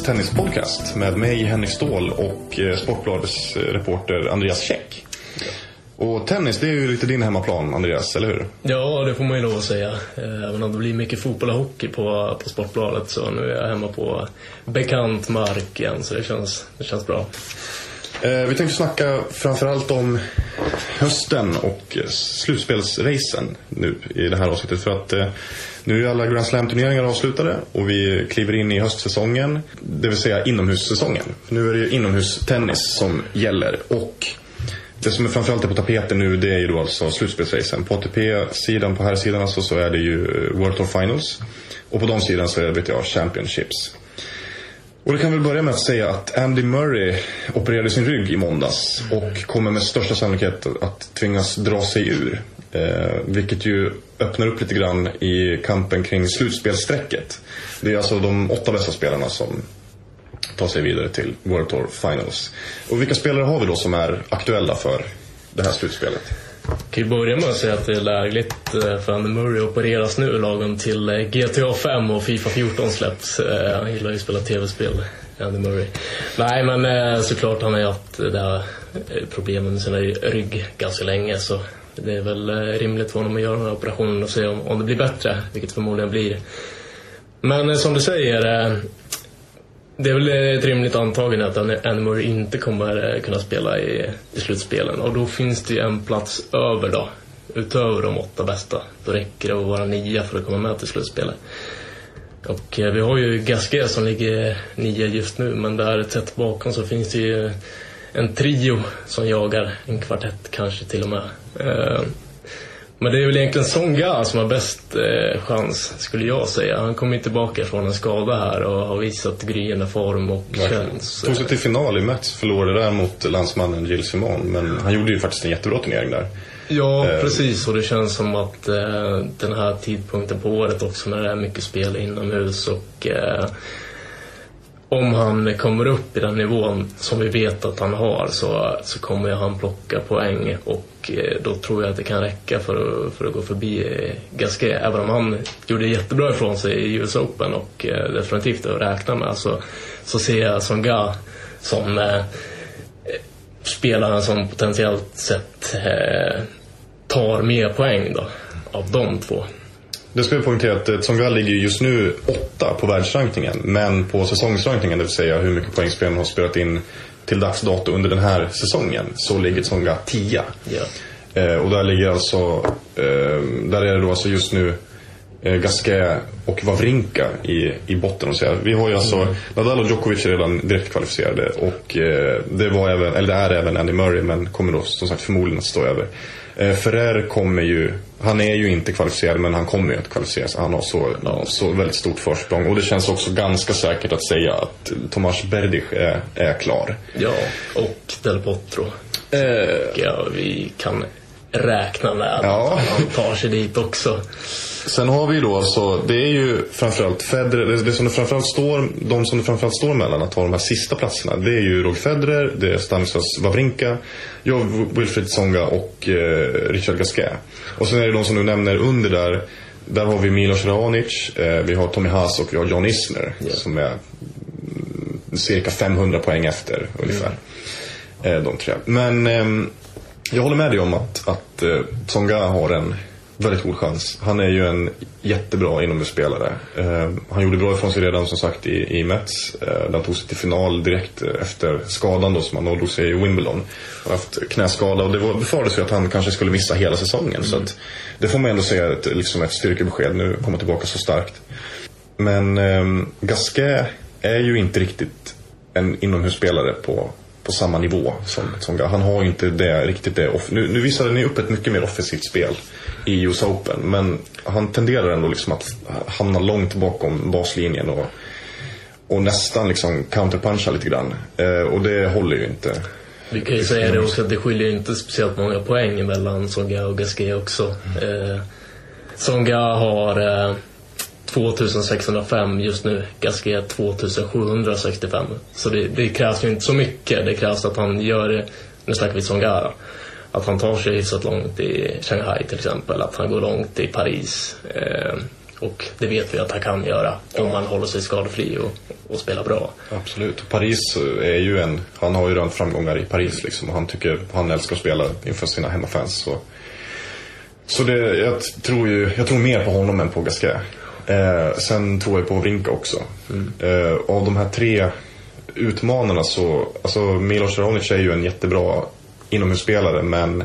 Sportbladets tennispodcast med mig Henrik Ståhl och eh, Sportbladets eh, reporter Andreas Käck. Och tennis, det är ju lite din hemmaplan Andreas, eller hur? Ja, det får man ju lov att säga. Eh, Även om det blir mycket fotboll och hockey på, på Sportbladet så nu är jag hemma på bekant mark igen så det känns, det känns bra. Vi tänkte snacka framförallt om hösten och slutspelsracen nu i det här avsnittet. För att nu är alla Grand Slam-turneringar avslutade och vi kliver in i höstsäsongen. Det vill säga inomhussäsongen. Nu är det ju inomhustennis som gäller. Och det som är framförallt är på tapeten nu det är ju då alltså slutspelsracen. På ATP-sidan, på här sidan alltså, så är det ju eh, World Tour Finals. Och på de sidan så är det, WTA Championships. Och det kan väl börja med att säga att Andy Murray opererade sin rygg i måndags och kommer med största sannolikhet att tvingas dra sig ur. Eh, vilket ju öppnar upp lite grann i kampen kring slutspelsstrecket. Det är alltså de åtta bästa spelarna som tar sig vidare till World Tour Finals. Och vilka spelare har vi då som är aktuella för det här slutspelet? kan ju börja med att säga att det är lägligt eh, för Andy Murray opereras nu lagom till eh, GTA 5 och Fifa 14 släpps. Eh, han gillar ju att spela tv-spel, Andy Murray. Nej, men såklart han har ju haft det här problemet med sin rygg ganska länge så det är väl eh, rimligt för honom att göra den här operationen och se om, om det blir bättre, vilket förmodligen blir. Men eh, som du säger, eh, det är väl ett rimligt antagande att Andy Murray inte kommer kunna spela i, i slutspelen. Och då finns det ju en plats över då. Utöver de åtta bästa. Då räcker det att vara nia för att komma med till slutspelet. Och vi har ju Gasquet som ligger nia just nu. Men där tätt bakom så finns det ju en trio som jagar. En kvartett kanske till och med. Eh, men det är väl egentligen Songa som har bäst eh, chans, skulle jag säga. Han kommer ju tillbaka från en skada här och har visat gryende form och känns... Tog sig till final i Mets, förlorade där mot landsmannen Gilles Simon. Men han gjorde ju faktiskt en jättebra turnering där. Ja, Eh. precis. Och det känns som att eh, den här tidpunkten på året också när det är mycket spel inomhus och eh, om han kommer upp i den nivån som vi vet att han har så, så kommer han plocka poäng och eh, då tror jag att det kan räcka för att, för att gå förbi eh, Gasquet. Även om han gjorde jättebra ifrån sig i US Open och eh, definitivt att räkna med så, så ser jag Songa som eh, spelaren som potentiellt sett eh, tar mer poäng då, av de två. Det ska vi poängtera att eh, Tsonga ligger ju just nu åtta på världsrankingen. Men på säsongsrankingen, det vill säga hur mycket poäng spelaren har spelat in till dags dato under den här säsongen, så ligger Tsonga tia. Ja. Eh, och där ligger alltså, eh, där är det då alltså just nu eh, Gasquet och Wawrinka i, i botten. Och så. Vi har ju alltså, Nadal och Djokovic är redan direkt kvalificerade och eh, det var även, eller det är även Andy Murray men kommer då som sagt förmodligen att stå över. Eh, Ferrer kommer ju, han är ju inte kvalificerad men han kommer ju att kvalificera sig. Han har så, så väldigt stort försprång och det känns också ganska säkert att säga att Tomas Berdych är, är klar. ja, och Del Potro. Eh, Ja, vi kan räkna med Ja. att han tar sig dit också. Sen har vi ju då alltså, det är ju framförallt Federer, det, som det framförallt står, de som det framförallt står mellan att ta de här sista platserna. Det är ju Roger Federer, det är Stanislas Wawrinka, jag, Wilfried Tsonga och eh, Richard Gasquet. Och sen är det de som du nämner under där, där har vi Milos Raonic, eh, vi har Tommy Haas och vi har John Isner som är mm, cirka 500 poäng efter ungefär. Eh, de tre. Men ehm, jag håller med dig om att, att eh, Tsonga har en väldigt god chans. Han är ju en jättebra inomhusspelare. Eh, han gjorde bra ifrån sig redan som sagt i, i Mets. Eh, han tog sig till final direkt efter skadan då som han ådrog sig i Wimbledon. Han har haft knäskada och det var- befarades ju att han kanske skulle missa hela säsongen. Så att, det får man ändå säga ett, liksom ett styrkebesked. Nu kommer tillbaka så starkt. Men eh, Gasquet är ju inte riktigt en inomhusspelare på, på samma nivå som Tsonga. Han har ju inte det, riktigt det. off- Nu, nu visade ni upp ett mycket mer offensivt spel i US Open. Men han tenderar ändå liksom att hamna långt bakom baslinjen och, och nästan liksom counterpuncha lite grann. Eh, och det håller ju inte. Vi kan ju säga det också att det skiljer inte speciellt många poäng mellan Songa och Gasquet också. Eh, Songa har eh, 2605 just nu, Gasquet 2765. Så det, det krävs ju inte så mycket. Det krävs att han gör det, nu snackar vi Songa att han tar sig hyfsat långt i Shanghai till exempel, att han går långt i Paris. Eh, och det vet vi att han kan göra om han håller sig skadefri och, och spela bra. Absolut. Paris är ju en, han har ju rönt framgångar i Paris liksom och han tycker, han älskar att spela inför sina hemmafans. Så, så det, jag tror ju, jag tror mer på honom än på Gasquet. Eh, sen tror jag på Vrinka också. Mm. Eh, av de här tre utmanarna så, alltså Milos Raonic är ju en jättebra inomhusspelare men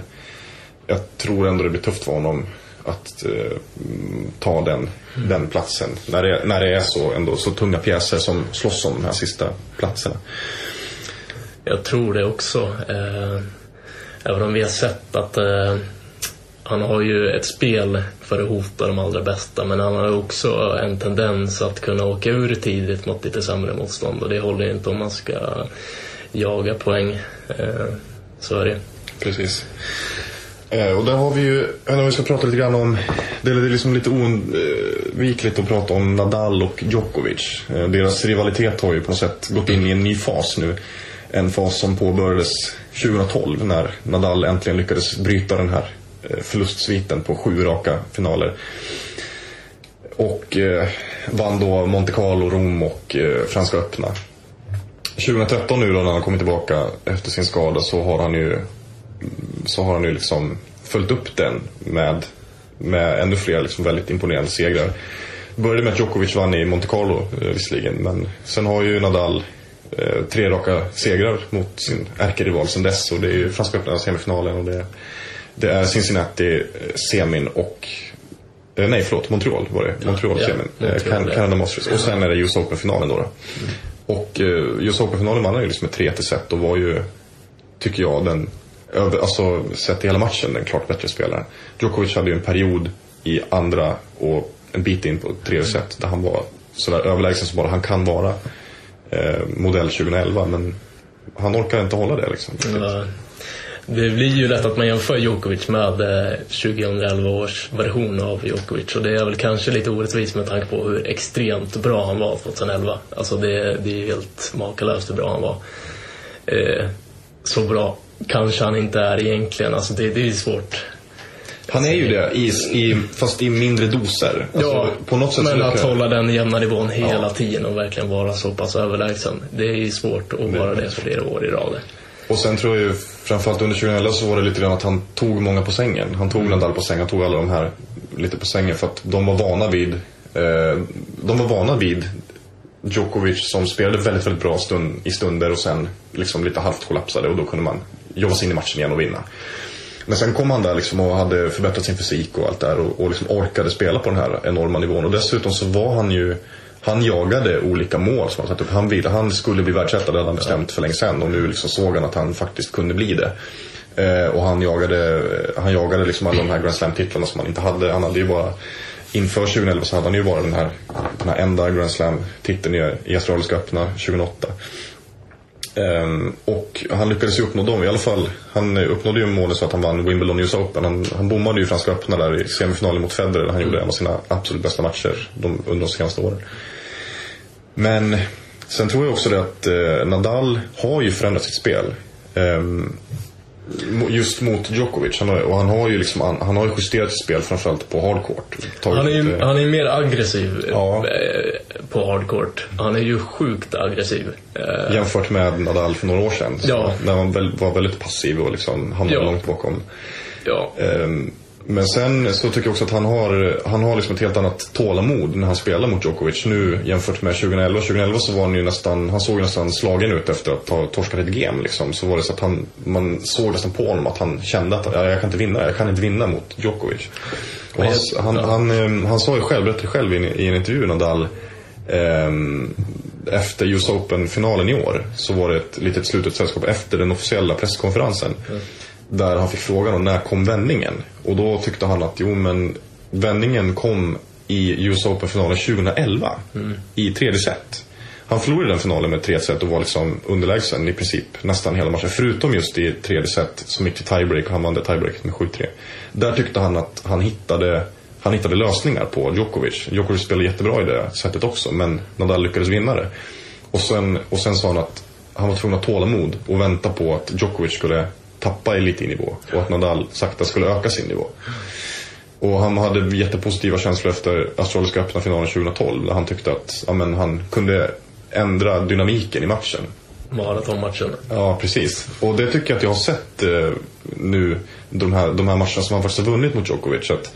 jag tror ändå det blir tufft för honom att eh, ta den, mm. den platsen. När det, när det är så, ändå, så tunga pjäser som slåss om de här sista platserna. Jag tror det också. Eh, även om vi har sett att eh, han har ju ett spel för att hota de allra bästa men han har också en tendens att kunna åka ur tidigt mot lite sämre motstånd och det håller inte om man ska jaga poäng. Eh, så är det. Precis. Eh, och där har vi ju, om vi ska prata lite grann om, det är liksom lite oundvikligt eh, att prata om Nadal och Djokovic. Eh, deras rivalitet har ju på något sätt gått in i en ny fas nu. En fas som påbörjades 2012 när Nadal äntligen lyckades bryta den här eh, förlustsviten på sju raka finaler. Och eh, vann då Monte Carlo, Rom och eh, Franska öppna. 2013 nu då när han kommit tillbaka efter sin skada så har han ju så har han ju liksom följt upp den med, med ännu fler liksom väldigt imponerande segrar. Började med att Djokovic vann i Monte Carlo eh, visserligen men sen har ju Nadal eh, tre raka segrar mot sin ärkerival sen dess och det är ju Franska öppna semifinalen och det, det är Cincinnati eh, semin och eh, Nej förlåt, Montreal var det. Montreal semin. Ja, Montreal, Canada Masters. Och sen är det US Open-finalen då. då. Mm. Och eh, just Open-finalen vann han ju liksom med 3 till set och var ju, tycker jag, den alltså sett i hela matchen, den klart bättre spelaren. Djokovic hade ju en period i andra och en bit in på tredje set där han var sådär överlägsen som bara han kan vara. Eh, modell 2011 men han orkar inte hålla det liksom. Nej. Det blir ju lätt att man jämför Djokovic med 2011 eh, års version av Djokovic och det är väl kanske lite orättvist med tanke på hur extremt bra han var 2011. Alltså det, det är helt makalöst hur bra han var. Eh, så bra kanske han inte är egentligen. Alltså det, det är svårt. Han är ju det, i, i, fast i mindre doser. Alltså, ja, på något sätt men att kan... hålla den jämna nivån hela ja. tiden och verkligen vara så pass överlägsen. Det är ju svårt att vara det flera år i rad. Och sen tror jag ju, framförallt under 2011 så var det lite grann att han tog många på sängen. Han tog mm. Nadal på sängen, han tog alla de här lite på sängen för att de var vana vid eh, de var vana vid Djokovic som spelade väldigt, väldigt bra stund, i stunder och sen liksom lite halvt kollapsade och då kunde man jobba sig in i matchen igen och vinna. Men sen kom han där liksom och hade förbättrat sin fysik och allt där och, och liksom orkade spela på den här enorma nivån. Och dessutom så var han ju han jagade olika mål som han satt upp. Han, ville, han skulle bli världsetta, det hade han bestämt för länge sedan. Och nu liksom såg han att han faktiskt kunde bli det. Eh, och han jagade, han jagade liksom alla de här Grand Slam-titlarna som han inte hade. Han hade ju bara, inför 2011 så hade han ju bara den här, den här enda Grand Slam-titeln i, i Australiska öppna 2008. Um, ehm, och han lyckades ju uppnå dem i alla fall. Han uppnådde ju målet så att han vann Wimbledon US Open. Han, han bommade ju Franska öppna där i semifinalen mot Federer. Han gjorde en av sina absolut bästa matcher de, under de senaste åren. Men sen tror jag också det att eh, Nadal har ju förändrat sitt spel. Um, just mot Djokovic. Han har, och han har ju liksom, han, han har ju justerat sitt spel framförallt på hardcourt. Han är ju han är mer aggressiv ja. Eh, på hardcourt. Han är ju sjukt aggressiv. Eh, Jämfört med Nadal för några år sedan. Ja. När han var väldigt passiv och liksom hamnade ja. långt bakom. Ja. Um, men sen så tycker jag också att han har, han har liksom ett helt annat tålamod när han spelar mot Djokovic nu jämfört med 2011. 2011 så var han ju nästan, han såg nästan slagen ut efter att ha torskat ett game liksom. Så var det så att han, man såg nästan på honom att han kände att jag kan inte vinna, jag kan inte vinna mot Djokovic. Och han, han, han, eh, han, sa ju själv, berättade själv i, en intervju Nadal eh, efter US Open-finalen i år så var det ett litet slutet sällskap efter den officiella presskonferensen. Mm. Där han fick frågan om när kom vändningen? Och då tyckte han att jo men vändningen kom i US Open-finalen 2011 mm. i tredje set. Han förlorade den finalen med 3 set och var liksom underlägsen i princip nästan hela matchen. Förutom just i tredje set som gick till tiebreak och han vann det tiebreaket med 7-3. Där tyckte han att han hittade, han hittade lösningar på Djokovic. Djokovic spelade jättebra i det sättet också men Nadal lyckades vinna det. Och sen, och sen sa han att han var tvungen att ha tålamod och vänta på att Djokovic skulle tappa lite i nivå och att Nadal sakta skulle öka sin nivå. Och han hade jättepositiva känslor efter Australiska öppna finalen 2012 där han tyckte att ja, men, han kunde ändra dynamiken i matchen. Maratonmatchen. Ja, precis. Och det tycker jag att jag har sett eh, nu, de här, de här matcherna som han faktiskt har vunnit mot Djokovic. Att,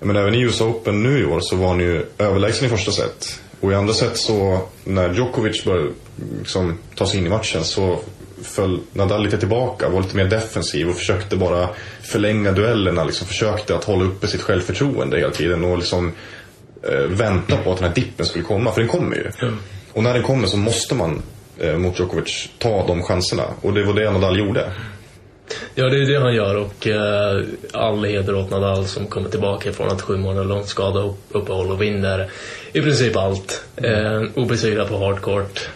men även i US Open nu i år så var han ju överlägsen i första set. Och i andra set så, när Djokovic började liksom, ta sig in i matchen så föll Nadal lite tillbaka, var lite mer defensiv och försökte bara förlänga duellerna. Liksom försökte att hålla uppe sitt självförtroende hela tiden och liksom eh, vänta på att den här dippen skulle komma, för den kommer ju. Mm. Och när den kommer så måste man eh, mot Djokovic ta de chanserna. Och det var det Nadal gjorde. Ja, det är det han gör och eh, all heder åt Nadal som kommer tillbaka från ett sju månader långt skada uppehåll och vinner i princip allt. Eh, obesegrad på hardcourt.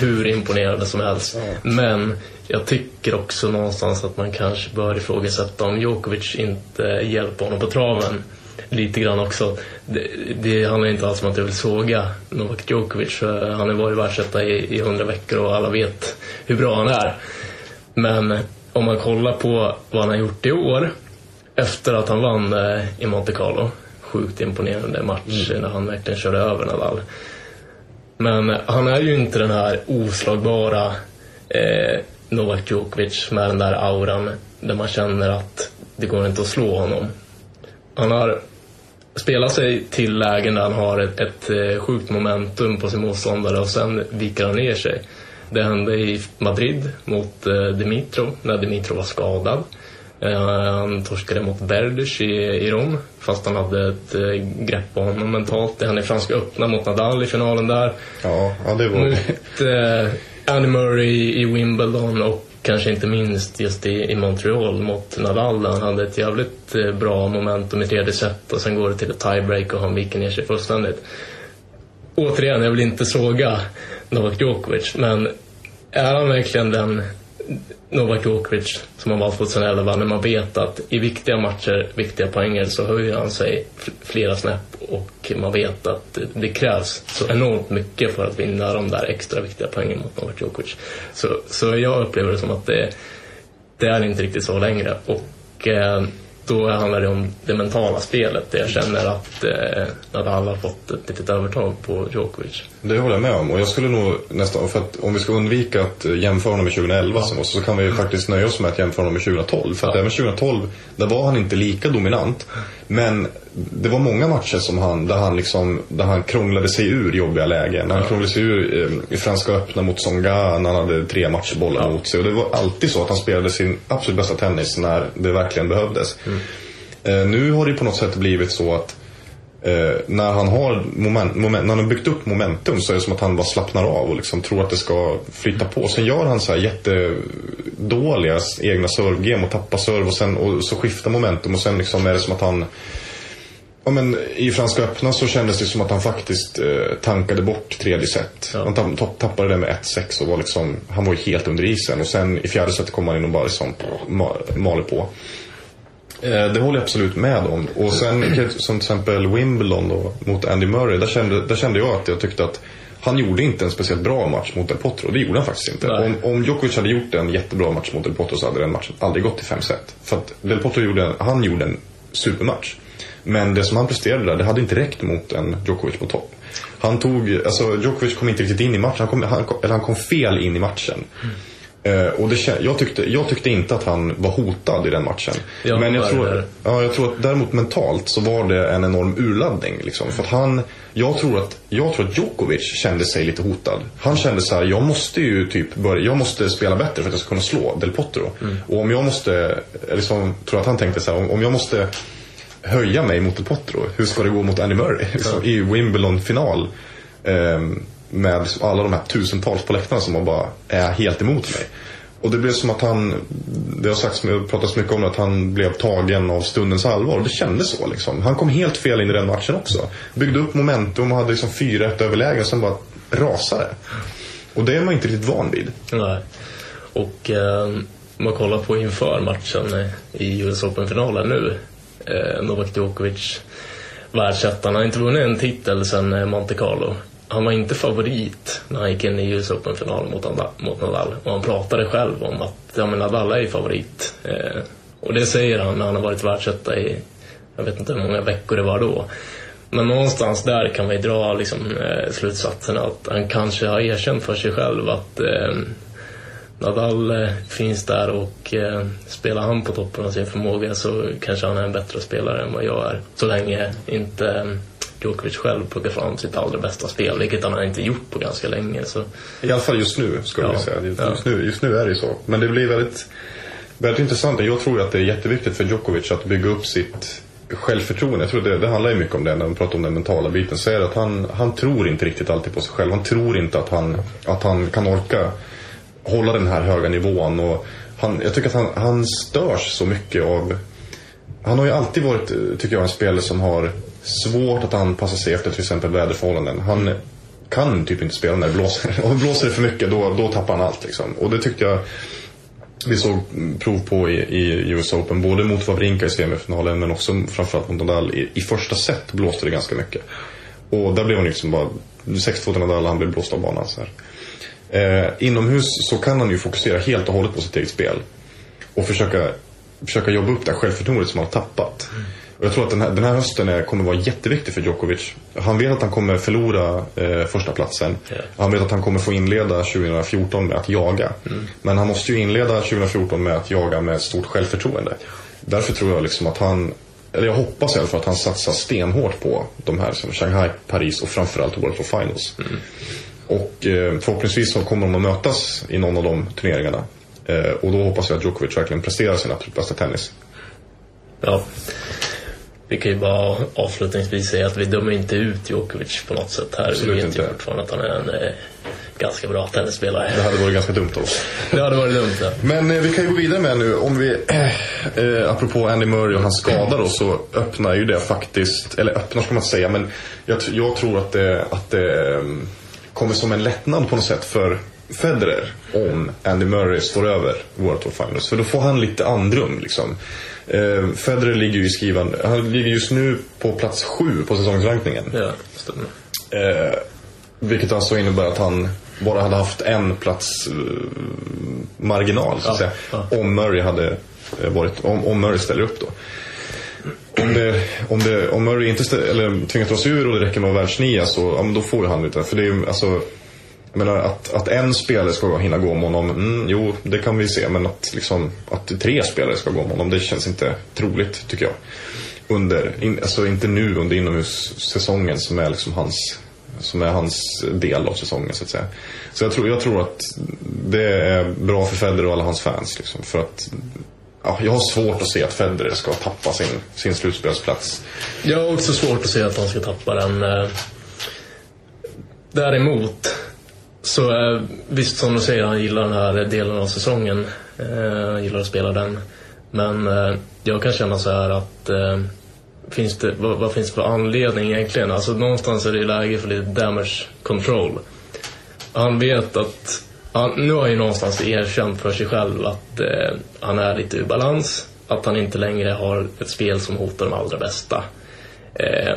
Hur imponerande som helst. Men jag tycker också någonstans att man kanske bör ifrågasätta om Djokovic inte hjälper honom på traven. Lite grann också. Det, det handlar inte alls om att jag vill såga Novak Djokovic. Han har varit världsetta i, i hundra veckor och alla vet hur bra han är. Men om man kollar på vad han har gjort i år efter att han vann eh, i Monte Carlo. Sjukt imponerande match när han verkligen körde över Nadal. Men han är ju inte den här oslagbara eh, Novak Djokovic med den där auran där man känner att det går inte att slå honom. Han har spelat sig till lägen där han har ett, ett eh, sjukt momentum på sin motståndare och sen viker han ner sig. Det hände i Madrid mot eh, Dimitrov när Dimitrov var skadad. Eh, han torskade mot Berdych i, i Rom fast han hade ett eh, grepp på honom mentalt. Hände i Franska öppna mot Nadal i finalen där. Ja, ja det var... Mot eh, Andy Murray i Wimbledon och kanske inte minst just i, i Montreal mot Nadal där han hade ett jävligt eh, bra momentum i tredje set och sen går det till ett tiebreak och han viker ner sig fullständigt. Återigen, jag vill inte såga Novak Djokovic men är han verkligen den Novak Djokovic som har valt 2011 när man vet att i viktiga matcher, viktiga poänger så höjer han sig flera snäpp och man vet att det krävs så enormt mycket för att vinna de där extra viktiga poängen mot Novak Djokovic. Så, så jag upplever det som att det, det är inte riktigt så längre och eh, då handlar det om det mentala spelet där jag känner att eh, Nadal har fått ett litet övertag på Djokovic. Det håller jag med om och jag skulle nog nästan, för att om vi ska undvika att jämföra honom med 2011 ja. så, så kan vi faktiskt nöja oss med att jämföra honom med 2012. För att ja. även 2012, där var han inte lika dominant. Men det var många matcher som han, där han liksom, där han krånglade sig ur jobbiga lägen. Han ja. krånglade sig ur eh, i Franska öppna mot Songa när han hade tre matchbollar ja. mot sig. Och det var alltid så att han spelade sin absolut bästa tennis när det verkligen behövdes. Mm. Eh, nu har det på något sätt blivit så att eh, när, han har moment, moment, när han har byggt upp momentum så är det som att han bara slappnar av och liksom tror att det ska flytta på. Sen gör han så här jättedåliga egna servegame och tappar serve och, sen, och så skiftar momentum och sen liksom är det som att han Ja, men I Franska öppna så kändes det som att han faktiskt eh, tankade bort tredje set. Ja. Han tappade det med 1-6 och var liksom, han var ju helt under isen. Och sen i fjärde set kom han in och bara liksom maler på. Eh, det håller jag absolut med om. Och sen som till exempel Wimbledon då, mot Andy Murray. Där kände, där kände jag att jag tyckte att han gjorde inte en speciellt bra match mot Del Potro. Det gjorde han faktiskt inte. Om, om Djokovic hade gjort en jättebra match mot Del Potro så hade den matchen aldrig gått till 5 set. För att Del Potro gjorde, han gjorde en supermatch. Men det som han presterade där, det hade inte räckt mot en Djokovic på topp. Han tog, alltså Djokovic kom inte riktigt in i matchen. Han kom, han, eller han kom fel in i matchen. Mm. Uh, och det, jag, tyckte, jag tyckte inte att han var hotad i den matchen. Ja, Men jag tror, ja, jag tror att däremot mentalt så var det en enorm urladdning. Liksom. För att han, jag, tror att, jag tror att Djokovic kände sig lite hotad. Han kände så här, jag måste ju typ börja, jag måste spela bättre för att jag ska kunna slå Del Potro. Mm. Och om jag måste, liksom, tror att han tänkte så här, om, om jag måste höja mig mot Del Potro, hur ska det gå mot Andy Murray? Liksom, I Wimbledon-final. Um, med alla de här tusentals på läktarna som bara är helt emot mig. Och det blev som att han, det har sagts, pratats mycket om att han blev tagen av stundens allvar. Och det kändes så liksom. Han kom helt fel in i den matchen också. Byggde upp momentum och hade liksom 4-1 överläge och sen bara rasade. Och det är man inte riktigt van vid. Nej. Och eh, om man kollar på inför matchen i US Open-finalen nu. Eh, Novak Djokovic, världsettan, har inte vunnit en titel sedan eh, Monte Carlo han var inte favorit när han gick in i US Open-finalen mot, mot Nadal. Och han pratade själv om att ja, men Nadal är favorit. Eh, och det säger han när han har varit världsetta i, jag vet inte hur många veckor det var då. Men någonstans där kan vi dra liksom, eh, slutsatsen att han kanske har erkänt för sig själv att eh, Nadal eh, finns där och eh, spelar han på toppen av sin förmåga så kanske han är en bättre spelare än vad jag är. Så länge inte eh, Djokovic själv plockar fram sitt allra bästa spel, vilket han har inte gjort på ganska länge. Så. I alla fall just nu, skulle Ja. jag säga. Just, Ja. nu, just nu är det ju så. Men det blir väldigt, väldigt intressant. Jag tror att det är jätteviktigt för Djokovic att bygga upp sitt självförtroende. Jag tror det, det handlar ju mycket om det när man pratar om den mentala biten. Så är det att han, han tror inte riktigt alltid på sig själv. Han tror inte att han, att han kan orka hålla den här höga nivån. Och han, jag tycker att han, han störs så mycket av han har ju alltid varit, tycker jag, en spelare som har svårt att anpassa sig efter till exempel väderförhållanden. Han kan typ inte spela när det blåser. Och blåser det för mycket, då, då tappar han allt. Liksom. Och det tyckte jag vi såg prov på i, i US Open. Både mot Wawrinka i semifinalen men också framförallt mot Nadal. I, I första set blåste det ganska mycket. Och där blev han liksom bara 6-2 till Nadal, han blev blåst av banan. Så här. Eh, inomhus så kan han ju fokusera helt och hållet på sitt eget spel. Och försöka, försöka jobba upp det här självförtroendet som han har tappat. Mm jag tror att den här, den här hösten är, kommer vara jätteviktig för Djokovic. Han vet att han kommer förlora eh, första platsen. Ja. Han vet att han kommer få inleda 2014 med att jaga. Men han måste ju inleda 2014 med att jaga med stort självförtroende. Därför tror jag liksom att han, eller jag hoppas i alla fall att han satsar stenhårt på de här som Shanghai, Paris och framförallt World Tour Finals. Och eh, förhoppningsvis så kommer de att mötas i någon av de turneringarna. Eh, och då hoppas jag att Djokovic verkligen presterar sin absolut bästa tennis. Ja. Vi kan ju bara avslutningsvis säga att vi dömer inte ut Djokovic på något sätt här. Absolut vi vet inte. ju fortfarande att han är en eh, ganska bra tennisspelare. Det hade varit ganska dumt oss. Det hade varit dumt det. Men eh, vi kan ju gå vidare med nu. Om vi, eh, apropå Andy Murray och hans skada då, så öppnar ju det faktiskt, eller öppnar ska man säga, men jag, jag tror att det, att det eh, kommer som en lättnad på något sätt för Federer om Andy Murray står över World Tour Finals. För då får han lite andrum liksom. Eh, Federer ligger ju i skrivan, han ligger just nu på plats sju på säsongsrankningen. Ja, stämmer. Eh, vilket alltså innebär att han bara hade haft en plats eh, marginal så att Ja, säga. ja. Om Murray hade eh, varit, om, om Murray ställer upp då. Om, det, om, det, om Murray inte stä, eller tvingas dra sig ur och det räcker med världsnia så ja, då får ju han lite. För det är alltså menar att, att en spelare ska hinna gå om honom, mm, jo det kan vi se. Men att, liksom, att tre spelare ska gå om honom, det känns inte troligt tycker jag. Under, in, alltså inte nu under inomhussäsongen som är liksom hans som är hans del av säsongen så att säga. Så jag tror, jag tror att det är bra för Federer och alla hans fans. Liksom, för att ja, jag har svårt att se att Federer ska tappa sin, sin slutspelsplats. Jag har också svårt att se att han ska tappa den. Eh, däremot, så eh, visst som du säger, han gillar den här delen av säsongen. Eh, Han gillar att spela den. Men eh, jag kan känna så här att eh, finns det, vad, vad finns det för anledning egentligen? Alltså någonstans är det läge för lite damage control. Han vet att, han, nu har han ju någonstans erkänt för sig själv att eh, han är lite ur balans. Att han inte längre har ett spel som hotar de allra bästa. Eh,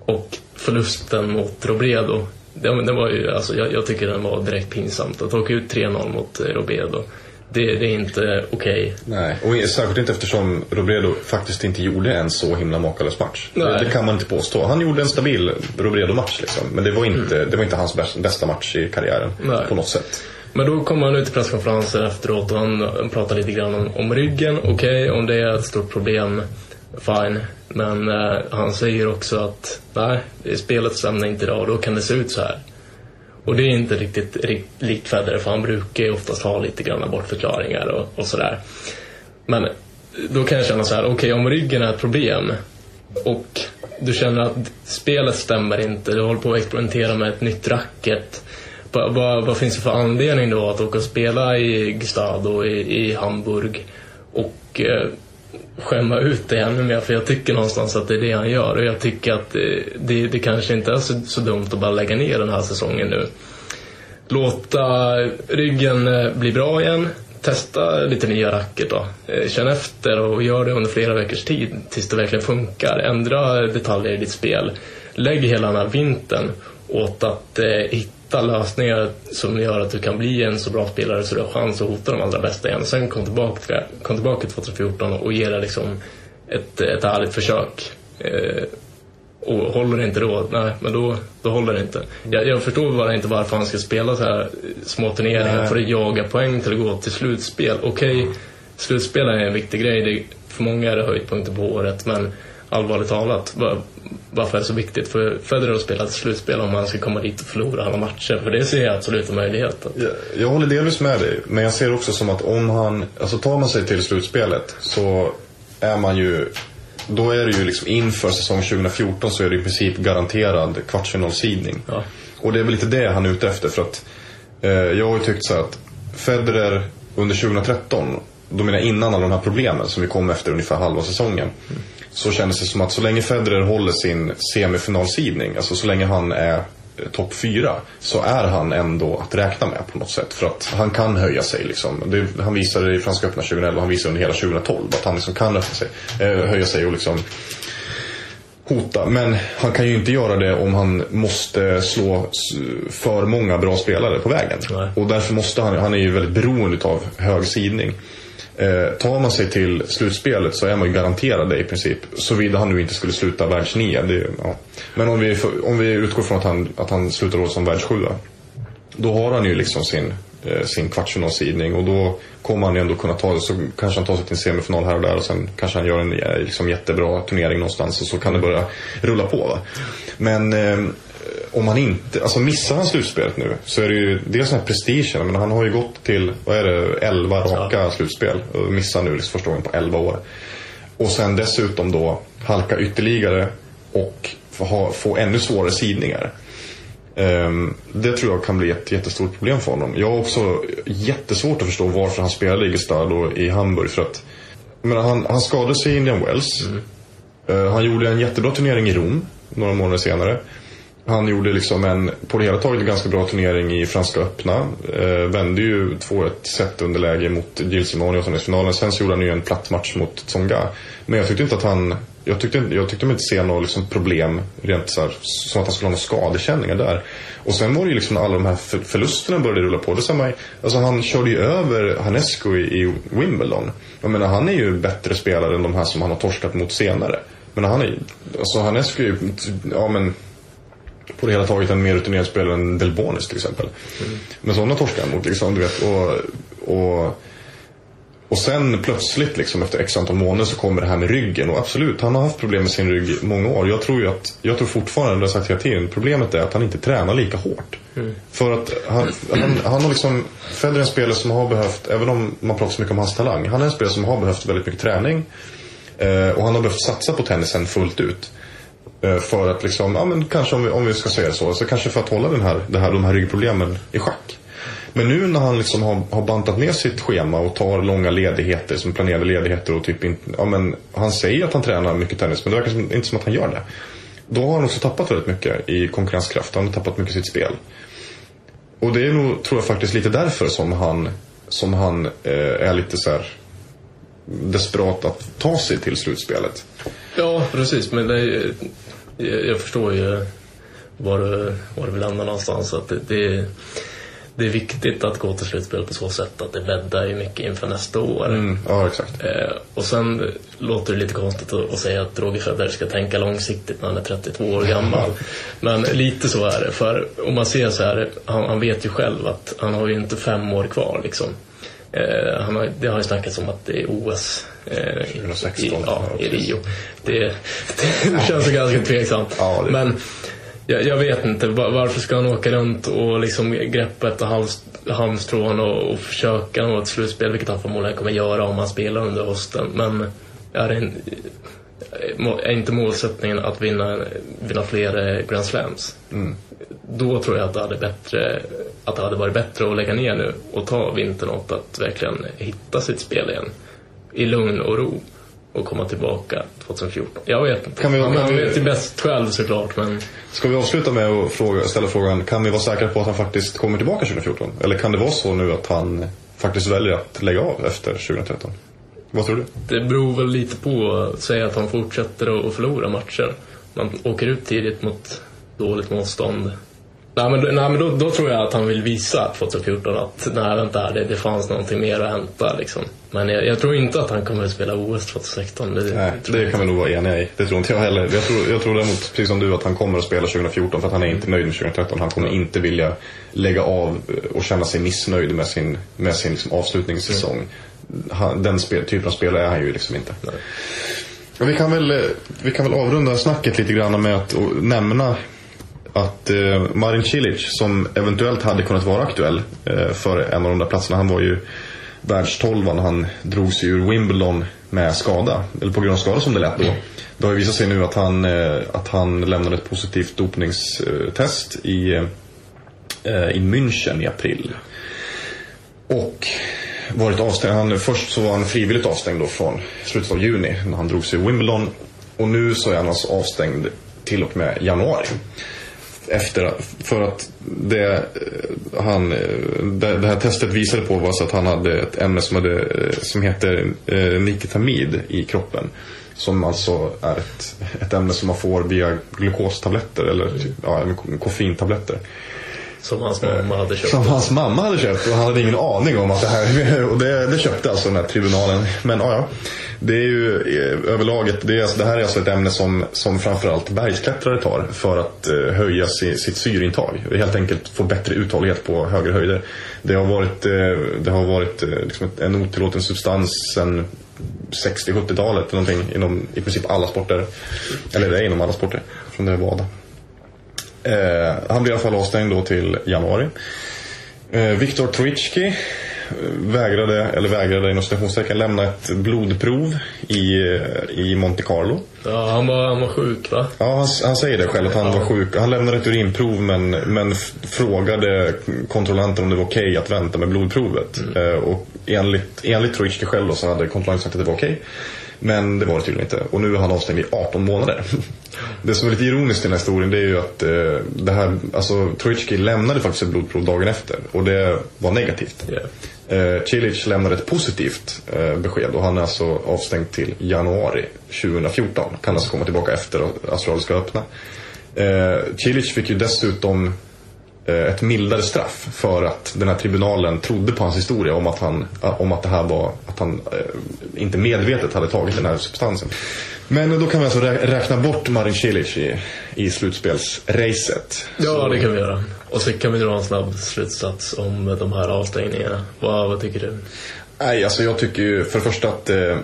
och förlusten mot Robredo, det, det var ju, alltså, jag, jag tycker den var direkt pinsamt. Att åka ut 3-0 mot eh, Robredo, det, det är inte okej. Nej, och särskilt inte eftersom Robredo faktiskt inte gjorde en så himla makalös match. Det, det kan man inte påstå. Han gjorde en stabil Robredo-match liksom. Men det var inte, det var inte hans bästa, match i karriären Nej. på något sätt. Men då kommer han ut till presskonferensen efteråt och han pratar lite grann om, om ryggen. Okej, om det är ett stort problem, fine. Men eh, han säger också att nej, spelet stämmer inte idag och då kan det se ut så här. Och det är inte riktigt likt Federer för han brukar ju oftast ha lite grann bortförklaringar och, och sådär. Men då kan jag känna så här, okej om ryggen är ett problem och du känner att spelet stämmer inte, du håller på att experimentera med ett nytt racket. Vad, vad, vad finns det för anledning då att åka och spela i Gstad i, i Hamburg och eh, skämma ut det ännu mer? För jag tycker någonstans att det är det han gör och jag tycker att eh, det, det kanske inte är så, så dumt att bara lägga ner den här säsongen nu. Låta ryggen eh, bli bra igen. Testa lite nya racket då. Eh, känn efter och gör det under flera veckors tid tills det verkligen funkar. Ändra detaljer i ditt spel. Lägg hela den här vintern åt att eh, hitta lösningar som gör att du kan bli en så bra spelare så du har chans att hota de allra bästa igen. Sen kom tillbaka, kom tillbaka 2014 och ge det liksom ett, ett ärligt försök. Eh, Och håller det inte då, nej men då, då håller det inte. Jag, jag förstår bara inte varför han ska spela så här små turneringar för att jaga poäng till att gå till slutspel. Okej, slutspel är en viktig grej. Det, för många är det höjdpunkter på året men allvarligt talat, var, varför är det så viktigt för Federer att spela ett slutspel om han ska komma dit och förlora alla matcher? För det ser jag absolut en möjlighet. Att, Jag, jag håller delvis med dig, men jag ser också som att om han, alltså tar man sig till slutspelet så är man ju, då är det ju liksom inför säsong 2014 så är det i princip garanterad kvartsfinalsidning. Ja. Och det är väl lite det han är ute efter för att eh, jag har ju tyckt så att Federer under 2013, då menar jag innan alla de här problemen som vi kom efter ungefär halva säsongen. Så kändes det som att så länge Federer håller sin semifinalsidning, alltså så länge han är eh, topp fyra, så är han ändå att räkna med på något sätt. För att han kan höja sig liksom. Det, han visade det i Franska öppna 2011, han visade under hela 2012 att han liksom kan sig, eh, höja sig och liksom hota. Men han kan ju inte göra det om han måste slå för många bra spelare på vägen. Nej. Och därför måste han, han är ju väldigt beroende av hög sidning. Eh, tar man sig till slutspelet så är man ju garanterad det i princip. Såvida han nu inte skulle sluta världsnia. Ja. Men om vi, om vi utgår från att han, att han slutar då som världssjua. Då har han ju liksom sin, eh, sin kvartsfinalsidning och då kommer han ju ändå kunna ta det. Så kanske han tar sig till en semifinal här och där och sen kanske han gör en eh, liksom, jättebra turnering någonstans och så kan det börja rulla på. Va? Men eh, om han inte, alltså missar han slutspelet nu så är det ju dels den här prestigen. Men han har ju gått till, vad är det, 11 raka slutspel och missar nu liksom första gången på 11 år. Och sen dessutom då halka ytterligare och få, ha, få ännu svårare sidningar. Ehm, det tror jag kan bli ett jättestort problem för honom. Jag har också jättesvårt att förstå varför han spelade i Gestad och i Hamburg. För att, menar, han, han skadade sig i Indian Wells. Eh, han gjorde en jättebra turnering i Rom några månader senare. Han gjorde liksom en, på det hela taget, en ganska bra turnering i Franska öppna. Eh, vände ju 2-1 set underläge mot Gilles Simon i åttondelsfinalen. Sen så gjorde han ju en platt match mot Tsonga. Men jag tyckte inte att han, jag tyckte, jag tyckte mig inte se något liksom problem rent så här, som att han skulle ha några skadekänningar där. Och sen var det ju liksom när alla de här förlusterna började rulla på. Då sa man, alltså han körde ju över Hanesco i, i Wimbledon. Jag menar han är ju bättre spelare än de här som han har torskat mot senare. Men han är ju, alltså Hanesco är ju, ja men på det hela taget en mer rutinerad spelare än Delbonis till exempel. Men sådana torskar han mot liksom, du vet. Och, och, och sen plötsligt liksom efter x antal månader så kommer det här med ryggen. Och absolut, han har haft problem med sin rygg i många år. Jag tror ju att, jag tror fortfarande, det har jag sagt hela tiden, problemet är att han inte tränar lika hårt. För att han, han, han har liksom, Federer är en spelare som har behövt, även om man pratar så mycket om hans talang, han är en spelare som har behövt väldigt mycket träning. Eh, och han har behövt satsa på tennisen fullt ut. Eh, för att liksom, ja men kanske om vi, om vi ska säga så, alltså kanske för att hålla den här, det här, de här ryggproblemen i schack. Men nu när han liksom har, har bantat ner sitt schema och tar långa ledigheter, som planerade ledigheter och typ inte, ja men han säger att han tränar mycket tennis men det verkar som, inte som att han gör det. Då har han också tappat väldigt mycket i konkurrenskraft, han har tappat mycket i sitt spel. Och det är nog, tror jag faktiskt lite därför som han, som han eh, är lite så här desperat att ta sig till slutspelet. Ja, precis. Men det, jag förstår ju var du, var du vill landa någonstans. Att det, det, det är viktigt att gå till slutspel på så sätt att det bäddar ju mycket inför nästa år. Mm, ja, exakt. Eh, och sen låter det lite konstigt att, att säga att Roger Federer ska tänka långsiktigt när han är 32 år gammal. Men lite så är det. För om man ser så här, han, han vet ju själv att han har ju inte fem år kvar liksom. Eh, han har, det har ju snackats om att det är OS eh, i, 2016, i, ja, i Rio. Det, det känns ju ganska tveksamt. Ja, det- Men jag, jag vet inte, va- varför ska han åka runt och liksom greppa efter hals, halmstrån och, och försöka nå ett slutspel, vilket han förmodligen kommer göra om han spelar under hösten. Men är, en, är inte målsättningen att vinna, vinna fler eh, Grand Slams? Då tror jag att det, hade bättre, att det hade varit bättre att lägga ner nu och ta vintern åt att verkligen hitta sitt spel igen. I lugn och ro. Och komma tillbaka 2014. Jag vet inte. Kan vi- han han vet ju bäst själv såklart, men... Ska vi avsluta med att fråga, ställa frågan, kan vi vara säkra på att han faktiskt kommer tillbaka 2014? Eller kan det vara så nu att han faktiskt väljer att lägga av efter 2013? Vad tror du? Det beror väl lite på, säg att han fortsätter att att förlora matcher. Man åker ut tidigt mot dåligt motstånd. Nej men, nej, men då, då, tror jag att han vill visa 2014 att nej, vänta, det, det fanns någonting mer att hämta. Liksom. Men jag, jag, tror inte att han kommer att spela OS 2016. Det, nej, det, det kan vi nog vara eniga i. Det tror inte jag heller. Jag tror, jag tror däremot, precis som du, att han kommer att spela 2014 för att han är inte nöjd med 2013. Han kommer inte vilja lägga av och känna sig missnöjd med sin, med sin liksom, avslutningssäsong. Mm. Han, den spel, typen av spelare är han ju liksom inte. Nej. Vi kan, väl, vi kan väl avrunda snacket lite grann med att nämna att eh, Marin Cilic som eventuellt hade kunnat vara aktuell eh, för en av de där platserna. Han var ju världstolvan. Han drog sig ur Wimbledon med skada. Eller på grund av skada som det lät då. Det har ju visat sig nu att han, eh, att han lämnade ett positivt dopningstest i, eh, i München i april. Och varit avstängd. Han, först så var han frivilligt avstängd då från slutet av juni när han drog sig ur Wimbledon. Och nu så är han alltså avstängd till och med januari efter, för att det, eh, han, eh, det, det, här testet visade på var så att han hade ett ämne som, hade, eh, som heter eh, nikotamid i kroppen. Som alltså är ett, ett ämne som man får via glukostabletter eller ja, koffeintabletter. Som hans mamma hade köpt. Som hans mamma hade köpt och han hade ingen aning om att det här... Och det, det köpte alltså den här tribunalen. Men ja, ja. Det är ju eh, överlag det, är, alltså, det här är alltså ett ämne som, som framförallt bergsklättrare tar för att eh, höja si, sitt syreintag. Helt enkelt få bättre uthållighet på högre höjder. Det har varit, eh, det har varit liksom en otillåten substans sedan 60-70-talet inom i princip alla sporter. Eller det är inom alla sporter, från det var Eh, han blir i alla fall avstängd då till januari. Eh, Viktor Troicki vägrade, eller vägrade inom citationstecken, lämna ett blodprov i, i Monte Carlo. Ja, han var, han var sjuk va? Ja, han, han säger det själv att han ja. var sjuk. Han lämnade ett urinprov men, men frågade kontrollanten om det var okej okay att vänta med blodprovet. Mm. Eh, och enligt, enligt Troicki själv då, så hade kontrollanten sagt att det var okej. Okay. Men det var det tydligen inte. Och nu är han avstängd i 18 månader. Det som är lite ironiskt i den här historien det är ju att eh, det här, alltså Troicki lämnade faktiskt ett blodprov dagen efter. Och det var negativt. Yeah. Eh, Cilic lämnade ett positivt eh, besked och han är alltså avstängd till januari 2014. Kan alltså komma tillbaka efter att Australien ska öppna. Eh, Cilic fick ju dessutom ett mildare straff för att den här tribunalen trodde på hans historia om att, han, eh, om att det här var att han eh, inte medvetet hade tagit den här substansen. Men då kan vi alltså räkna bort Marin Cilic i, i slutspelsracet. Ja, så... det kan vi göra. Och så kan vi dra en snabb slutsats om de här avstängningarna. Vad, vad tycker du? Nej, alltså jag tycker ju för det första att det,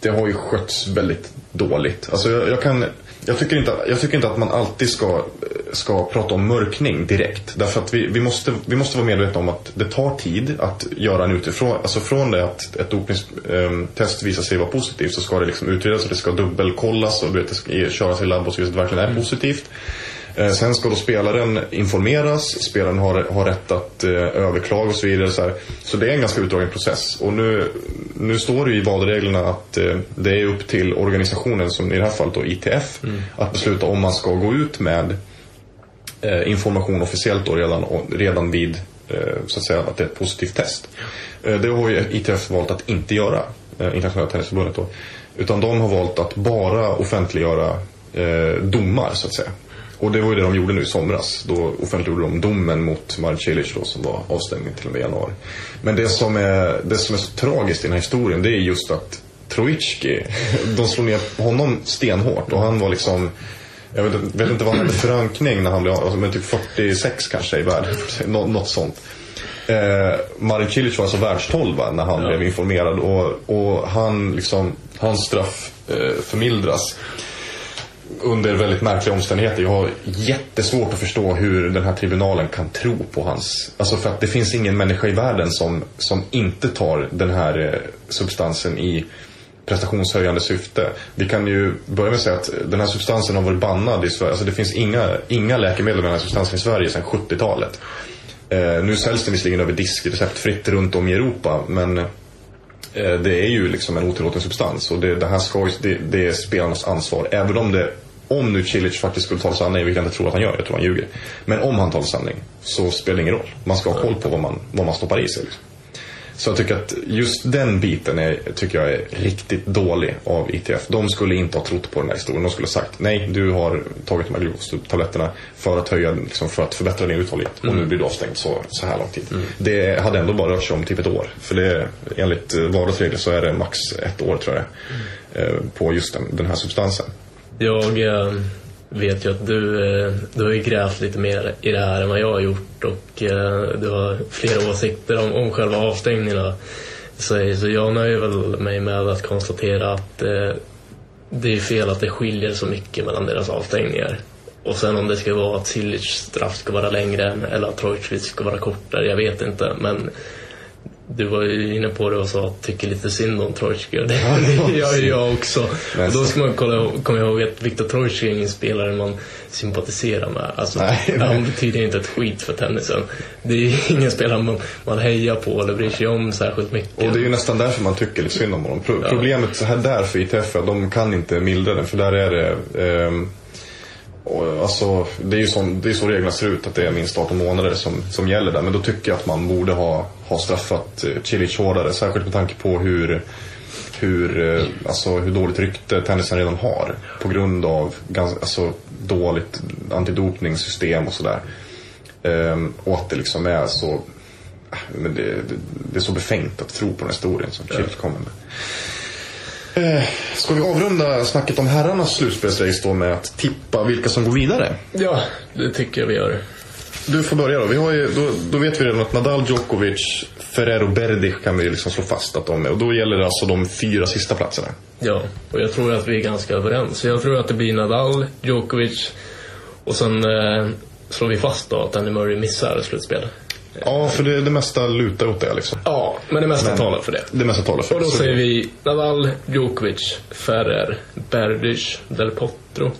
det har ju skötts väldigt dåligt. Alltså jag, jag kan jag tycker, inte, jag tycker inte att man alltid ska, ska prata om mörkning direkt. Därför att vi, vi, måste, vi måste vara medvetna om att det tar tid att göra en utifrån. Alltså från det att ett dopningstest visar sig vara positivt så ska det liksom utredas och det ska dubbelkollas och det ska köras i labb och så vidare. att det verkligen är positivt. Eh, sen ska då spelaren informeras, spelaren har, har rätt att eh, överklaga och så vidare. Så, så, det är en ganska utdragen process. Och nu, nu står det i valreglerna att eh, det är upp till organisationen, som i det här fallet då ITF, mm. att besluta om man ska gå ut med Eh, information officiellt då redan, redan vid eh, så att säga att det är ett positivt test. Eh, det har ju ITF valt att inte göra, Internationella Tennisförbundet då. Utan de har valt att bara offentliggöra domar så att säga. Och det var ju det de gjorde nu i somras. Då offentliggjorde de domen mot Marcelic då, som var avstängning till och med januari. Men det som, är, det som är så tragiskt i den här historien det är just att Troicki, de slog ner honom stenhårt och han var liksom jag vet, vet inte vad han hade för rankning när han blev alltså, men typ 46 kanske i världen. Nå, något sånt. Eh, Marin Cilic var alltså världstolva när han ja. blev informerad och, och han liksom, hans straff eh, förmildras under väldigt märkliga omständigheter. Jag har jättesvårt att förstå hur den här tribunalen kan tro på hans... Alltså för att det finns ingen människa i världen som, som inte tar den här eh, substansen i prestationshöjande syfte. Vi kan ju börja med att säga att den här substansen har varit bannad i Sverige. Alltså det finns inga, inga läkemedel med den här substansen i Sverige sedan 70-talet. Eh, nu säljs den visserligen över disk receptfritt runt om i Europa men eh, det är ju liksom en otillåten substans och det, det här ska, det, det är spelarnas ansvar. Även om det om nu Cilic faktiskt skulle tala sanning, vilket jag inte tror att han gör, jag tror han ljuger. Men om han talar sanning så spelar det ingen roll. Man ska ha koll på vad man, vad man stoppar i sig. Liksom. Så jag tycker att just den biten är, tycker jag är riktigt dålig av ITF. De skulle inte ha trott på den här historien. De skulle ha sagt nej, du har tagit de här glukostabletterna för att höja, liksom, för att förbättra din uthållighet. Och nu blir du avstängd så, så här lång tid. Det hade ändå bara rört sig om typ ett år. För det, enligt vardagsregler så är det max ett år tror jag eh, på just den, den här substansen. Jag eh, vet ju att du, eh, du har ju grävt lite mer i det här än vad jag har gjort och eh, du har flera åsikter om, om själva avstängningarna. Så, så jag nöjer väl mig med att konstatera att eh, det är fel att det skiljer så mycket mellan deras avstängningar. Och sen om det ska vara att Silic straff ska vara längre eller att Trojkovic ska vara kortare, jag vet inte. Men du var ju inne på det och sa att tycker lite synd om Trojtski och det, gör ju jag också. Och då ska man kolla, komma ihåg att Viktor Trojtski är ingen spelare man sympatiserar med. Alltså, Nej, nej. Han betyder inte ett skit för tennisen. Det är ingen spelare man, man hejar på eller bryr sig om särskilt mycket. Och det är ju nästan därför man tycker lite synd om honom. Pro- Problemet så här där för ITF är att de kan inte mildra den för där är det ehm, och, alltså, det är ju som, det är så reglerna ser ut att det är minst 18 månader som, som gäller där. Men då tycker jag att man borde ha, ha straffat eh, Cilic hårdare. Särskilt med tanke på hur, hur, eh, alltså, hur dåligt rykte tennisen redan har. På grund av ganska, alltså, dåligt antidopningssystem och sådär. Ehm, och att det liksom är så äh, men det, det, det är så befängt att tro på den historien som Cilic kommer med. Eh, ska vi avrunda snacket om herrarnas slutspelsrace då med att tippa vilka som går vidare? Ja, det tycker jag vi gör. Du får börja då. Vi har ju, då, då vet vi redan att Nadal, Djokovic, Ferrero Berdych kan vi liksom slå fast att de är. Och då gäller det alltså de fyra sista platserna. Ja, och jag tror att vi är ganska överens. Jag tror att det blir Nadal, Djokovic och sen eh, slår vi fast då att Andy Murray missar slutspel. Ja, för det, det mesta lutar åt det liksom. Ja, men det mesta talar för det. Det mesta talar för Och då det. Säger det- vi Nadal, Djokovic, Ferrer, Berdych, Del Potro,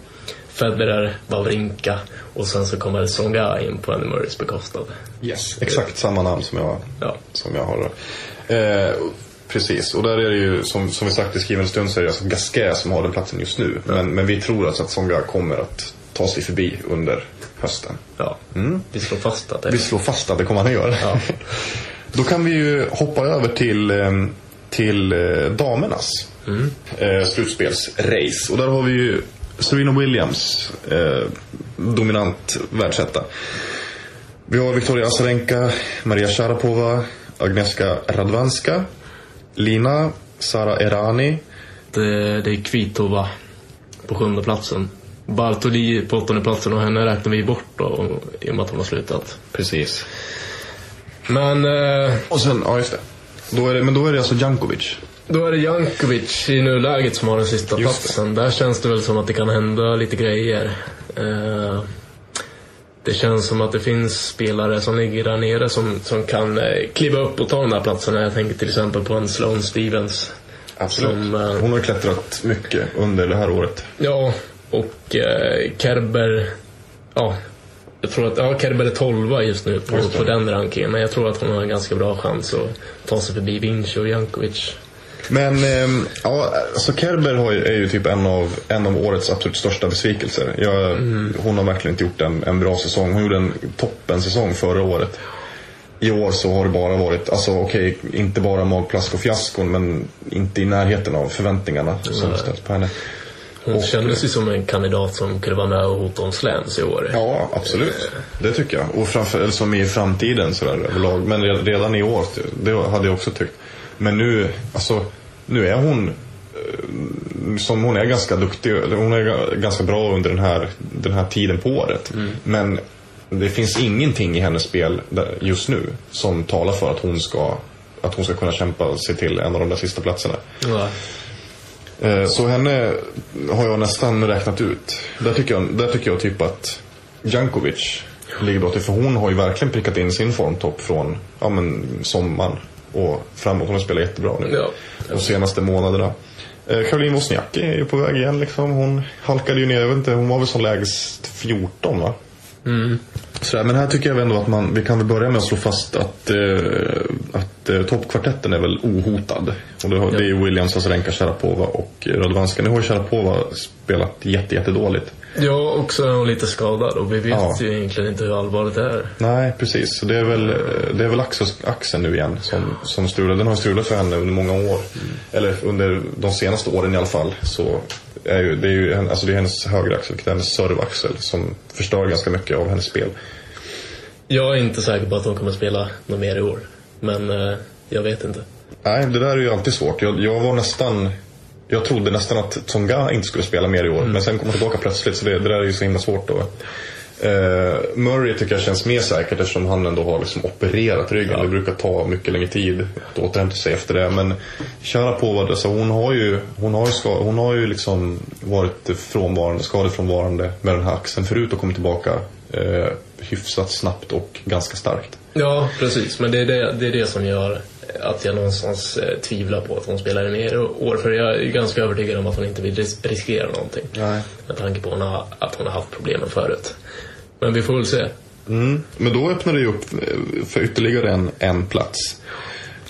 Federer, Wawrinka och sen så kommer Songa in på Andy Murrays bekostnad. Yes. Exakt samma namn som jag, Ja. som jag har. Eh, precis, och där är det ju som, som vi sagt i skriven stund så är det alltså Gasquet som har den platsen just nu. Men, men vi tror alltså att Songa kommer att ta sig förbi under hösten. Ja, vi slår fast att det Vi slår fast att det kommer han att göra. Ja. Då kan vi ju hoppa över till, eh, till eh, damernas eh, slutspelsrace. Och där har vi ju Serena Williams, eh, dominant världsetta. Vi har Victoria Azarenka, Maria Sharapova, Agnieszka Radwanska, Lina, Sara Errani, det, det är Kvitova på sjunde platsen. Bartoli på åttonde platsen och henne räknar vi bort då i och med att hon har slutat. precis. Men eh, Och sen, ja just det. Då är det men då är det alltså Djankovic. Då är det Jankovic i nuläget som har den sista platsen. Där känns det väl som att det kan hända lite grejer. Eh, det känns som att det finns spelare som ligger där nere som, som kan eh, kliva upp och ta de där platserna. Jag tänker till exempel på en Sloane Stevens. Absolut. Som, eh, Hon har klättrat mycket under det här året. Ja, och eh, Kerber... Ja, jag tror att ja, Kerber är 12 just nu på, Just på den rankingen. Men jag tror att hon har en ganska bra chans att ta sig förbi Vinci och Jankovic. Men ehm, ja, alltså Kerber ju, är ju typ en av, en av årets absolut största besvikelser. Jag, Hon har verkligen inte gjort en, en bra säsong. Hon gjorde en toppensäsong förra året. I år så har det bara varit, alltså okej, inte bara magplask och fiaskon men inte i närheten av förväntningarna som ställts på henne. Hon Och- kändes ju som en kandidat som kunde vara med och hota om slams i år. Ja, absolut. Det tycker jag. Och framför, eller som i framtiden sådär överlag. Men re- redan i år, det hade jag också tyckt. Men nu, alltså, nu är hon eh, som hon är ganska duktig, hon är ga- ganska bra under den här, den här tiden på året. Men det finns ingenting i hennes spel just nu som talar för att hon ska att hon ska kunna kämpa sig till en av de där sista platserna. Ja. Eh, Så henne har jag nästan räknat ut. Där tycker jag, där tycker jag typ att Jankovic ligger bra till. För hon har ju verkligen prickat in sin formtopp från ja, men, sommaren och framåt. Hon har spelat jättebra nu Ja. de senaste månaderna. Eh, Caroline Wozniacki är ju på väg igen liksom. Hon halkade ju ner, jag vet inte, hon var väl som lägst 14 va? Sådär, men här tycker jag ändå att man, vi kan väl börja med att slå fast att, eh, att eh, toppkvartetten är väl ohotad. Och det, har, det är Williams, Azarenka, Sharapova och Radvanska. Nu har Sharapova spelat jätte, jättedåligt. Ja, och så är hon lite skadad och vi vet Ja. ju egentligen inte hur allvarligt det är. Nej, precis. Så det är väl, det är väl axeln nu igen som, som strular. Den har strulat för henne under många år. Eller under de senaste åren i alla fall. Så är ju, det är ju alltså det är hennes högra axel, vilket är hennes servaxel, som förstör ganska mycket av hennes spel. Jag är inte säker på att hon kommer spela något mer i år. Men eh, jag vet inte. Nej, det där är ju alltid svårt. Jag, jag var nästan... Jag trodde nästan att Tsonga inte skulle spela mer i år. Men sen kom han tillbaka plötsligt, så det, det där är ju så himla svårt då. Eh, Murray tycker jag känns mer säkert eftersom han ändå har liksom opererat ryggen. Det brukar ta mycket längre tid att återhämta sig efter det. Men Sharapova, alltså, hon har ju, hon har ju, ska, hon har ju liksom varit frånvarande, skadefrånvarande med den här axeln förut och kommit tillbaka eh, hyfsat snabbt och ganska starkt. Ja, precis. Men det är det, det, är det som gör att jag någonstans eh, tvivlar på att hon spelar i mer år. För jag är ganska övertygad om att hon inte vill ris- riskera någonting. Nej. Med tanke på hon har, att hon har haft problemen förut. Men vi får väl se. Mm. Men då öppnar det ju upp eh, för ytterligare en, en plats.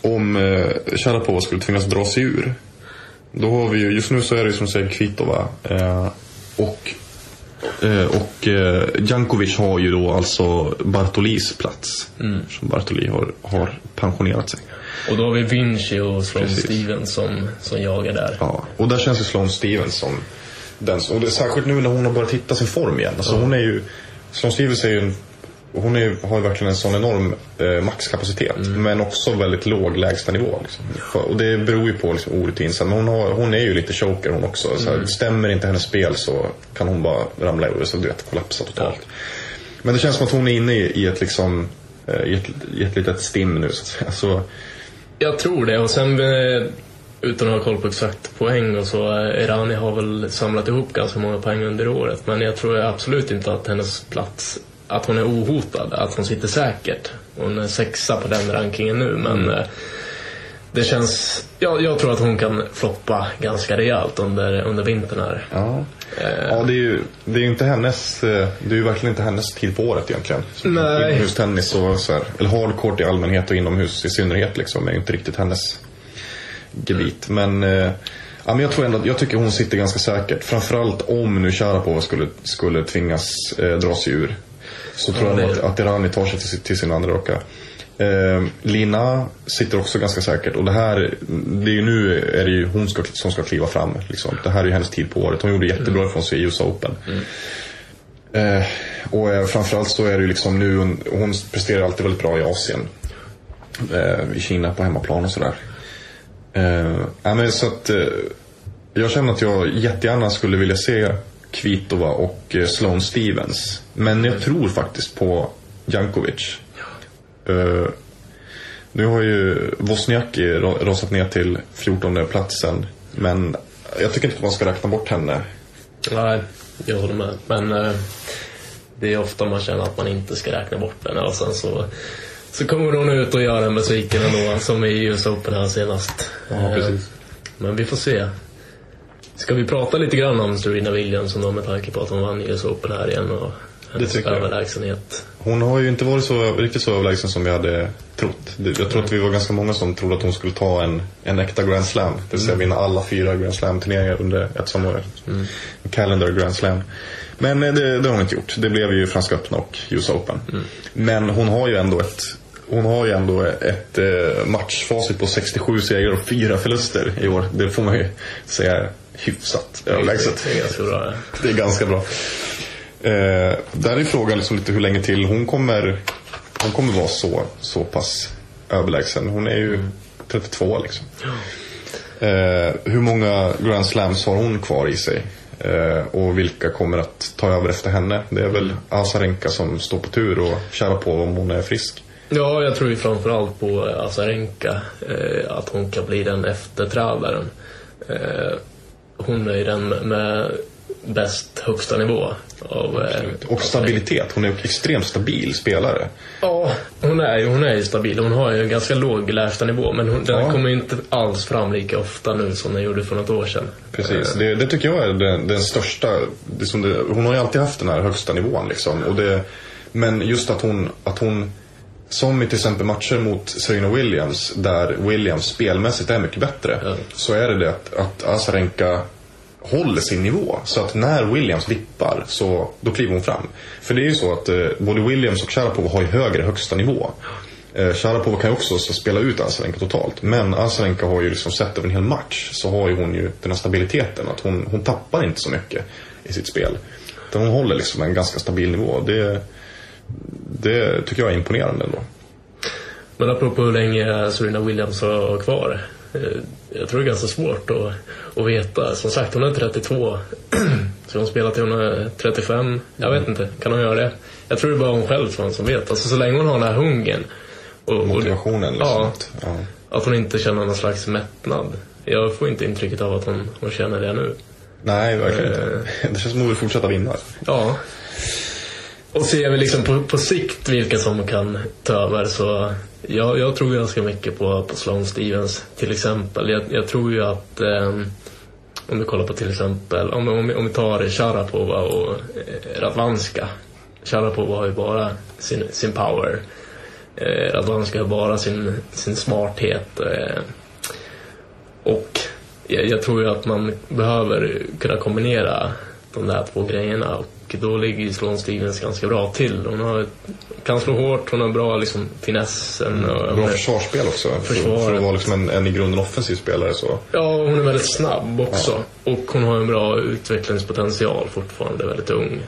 Om eh, Sharapova skulle tvingas dra sig ur. Då har vi ju, just nu så är det ju som säger Kvitova. Eh, och eh, och eh, Jankovic har ju då alltså Bartolis plats. Som Bartoli har, har pensionerat sig. Och då har vi Vinci och Precis. Stevens som, som jagar där. Ja, och där känns ju Sloane Stevens som den som, och det är särskilt nu när hon har börjat hitta sin form igen. Alltså hon är ju, Sloane Stevens är ju en, hon är, har ju verkligen en sån enorm eh, maxkapacitet. Men också väldigt låg lägstanivå. Liksom. Och det beror ju på liksom, orutin. Men hon, har, hon är ju lite choker hon också. Så här, Stämmer inte hennes spel så kan hon bara ramla ur så du vet, kollapsa totalt. Men det känns som att hon är inne i, i ett liksom eh, i ett, i ett litet stim nu så att säga. Så, Jag tror det. Och sen eh, utan att ha koll på exakt poäng och så. eh, Irani har väl samlat ihop ganska många poäng under året. Men jag tror absolut inte att hennes plats, att hon är ohotad. Att hon sitter säkert. Hon är sexa på den rankingen nu. Men eh, det känns, ja, jag tror att hon kan floppa ganska rejält under, under vintern här. Ja, ja det är ju det är inte hennes, eh, det är ju verkligen inte hennes tid på året egentligen. Nej. Inomhustennis och så här, eller hardcourt i allmänhet och inomhus i synnerhet liksom, är ju inte riktigt hennes gebit. Men, eh, ja, men jag tror ändå, jag tycker hon sitter ganska säkert. Framförallt om nu Sharapova skulle, skulle tvingas eh, dra sig ur. Så tror Ja, jag att, att Irani tar sig till, till sin andra raka. Eh, Lina sitter också ganska säkert och det här, det är ju nu är det ju hon ska, som ska kliva fram. Liksom. Det här är ju hennes tid på året. Hon gjorde jättebra ifrån sig i US Open. Eh, och eh, framförallt så är det ju liksom nu, hon, hon presterar alltid väldigt bra i Asien. Eh, I Kina på hemmaplan och sådär. Uh, ja, men så att, uh, jag känner att jag jättegärna skulle vilja se Kvitova och uh, Sloane Stevens. Men jag tror faktiskt på Jankovic. Uh, nu har ju Wozniacki rasat ner till 14 platsen. Men jag tycker inte att man ska räkna bort henne. Nej, jag håller med. Men det är ofta man känner att man inte ska räkna bort henne. och sen så, så kommer hon ut och gör en besviken ändå, som i US Open här senast. Ja, Eh, precis. Men vi får se. Ska vi prata lite grann om Serena Williams då med tanke på att hon vann US Open här igen och hennes jag. överlägsenhet? Hon har ju inte varit så, riktigt så överlägsen som vi hade trott. Jag tror att vi var ganska många som trodde att hon skulle ta en, en äkta Grand Slam. Det vill säga vinna alla fyra Grand Slam-turneringar under ett samma år. En Calendar Grand Slam. Men eh, det, det har hon inte gjort. Det blev ju Franska öppna och US Open. Men hon har ju ändå ett hon har ju ändå ett eh, matchfacit på 67 segrar och 4 förluster i år. Det får man ju säga hyfsat överlägset. Det är ganska bra. Det är ganska bra. Eh, där är frågan liksom lite hur länge till hon kommer, hon kommer vara så, så pass överlägsen. Hon är ju 32 liksom. Eh, hur många Grand Slams har hon kvar i sig? Eh, och vilka kommer att ta över efter henne? Det är väl Azarenka som står på tur och Sharapova om hon är frisk. Ja, jag tror ju framförallt på Azarenka. Eh, att hon kan bli den efterträdaren. Eh, hon är ju den med bäst högsta nivå. Av, eh, Och stabilitet. Hon är en extremt stabil spelare. Ja, hon är ju hon är stabil. Hon har ju en ganska låg lägsta nivå men hon, den Ja. kommer inte alls fram lika ofta nu som den gjorde för något år sedan. Precis, det, det tycker jag är den, den största. Det det, hon har ju alltid haft den här högsta nivån liksom. Och det, men just att hon, att hon som i till exempel matcher mot Serena Williams där Williams spelmässigt är mycket bättre. Ja. Så är det det att, att Azarenka håller sin nivå. Så att när Williams vippar så då kliver hon fram. För det är ju så att eh, både Williams och Sharapova har ju högre högsta nivå. Eh, Sharapova kan ju också så spela ut Azarenka totalt. Men Azarenka har ju liksom sett över en hel match så har ju hon ju den här stabiliteten. Att hon, hon tappar inte så mycket i sitt spel. Utan hon håller liksom en ganska stabil nivå. Det, det tycker jag är imponerande ändå. Men apropå hur länge Serena Williams har kvar. eh, Jag tror det är ganska svårt att, att veta. Som sagt, hon är 32. Så hon spelar till hon är 35. Jag vet inte, kan hon göra det? Jag tror det är bara hon själv som vet. Alltså så länge hon har den här hungern. Och, och, Motivationen liksom. Ja. Att, ja. att hon inte känner någon slags mättnad. Jag får inte intrycket av att hon, hon känner det nu. Nej, verkligen inte. Eh. Det känns som hon vill fortsätta vinna. Ja. Och ser vi liksom på, på sikt vilka som kan ta över så jag, jag tror ganska mycket på, på Sloane Stevens till exempel. Jag, jag tror ju att eh, om vi kollar på till exempel, om, om, vi- om vi tar Sharapova och eh, Radvanska. Sharapova har ju bara sin, sin power. Eh, Radvanska har bara sin, sin smarthet. Eh, och jag, jag tror ju att man behöver kunna kombinera de där två grejerna och då ligger ju Sloane Stevens ganska bra till. Hon har, kan slå hårt, hon har bra liksom, finessen. Och, Bra försvarsspel också. För, Försvaret. för att vara liksom en, en i grunden offensiv spelare så. Ja, hon är väldigt snabb också. Och hon har en bra utvecklingspotential fortfarande, väldigt ung.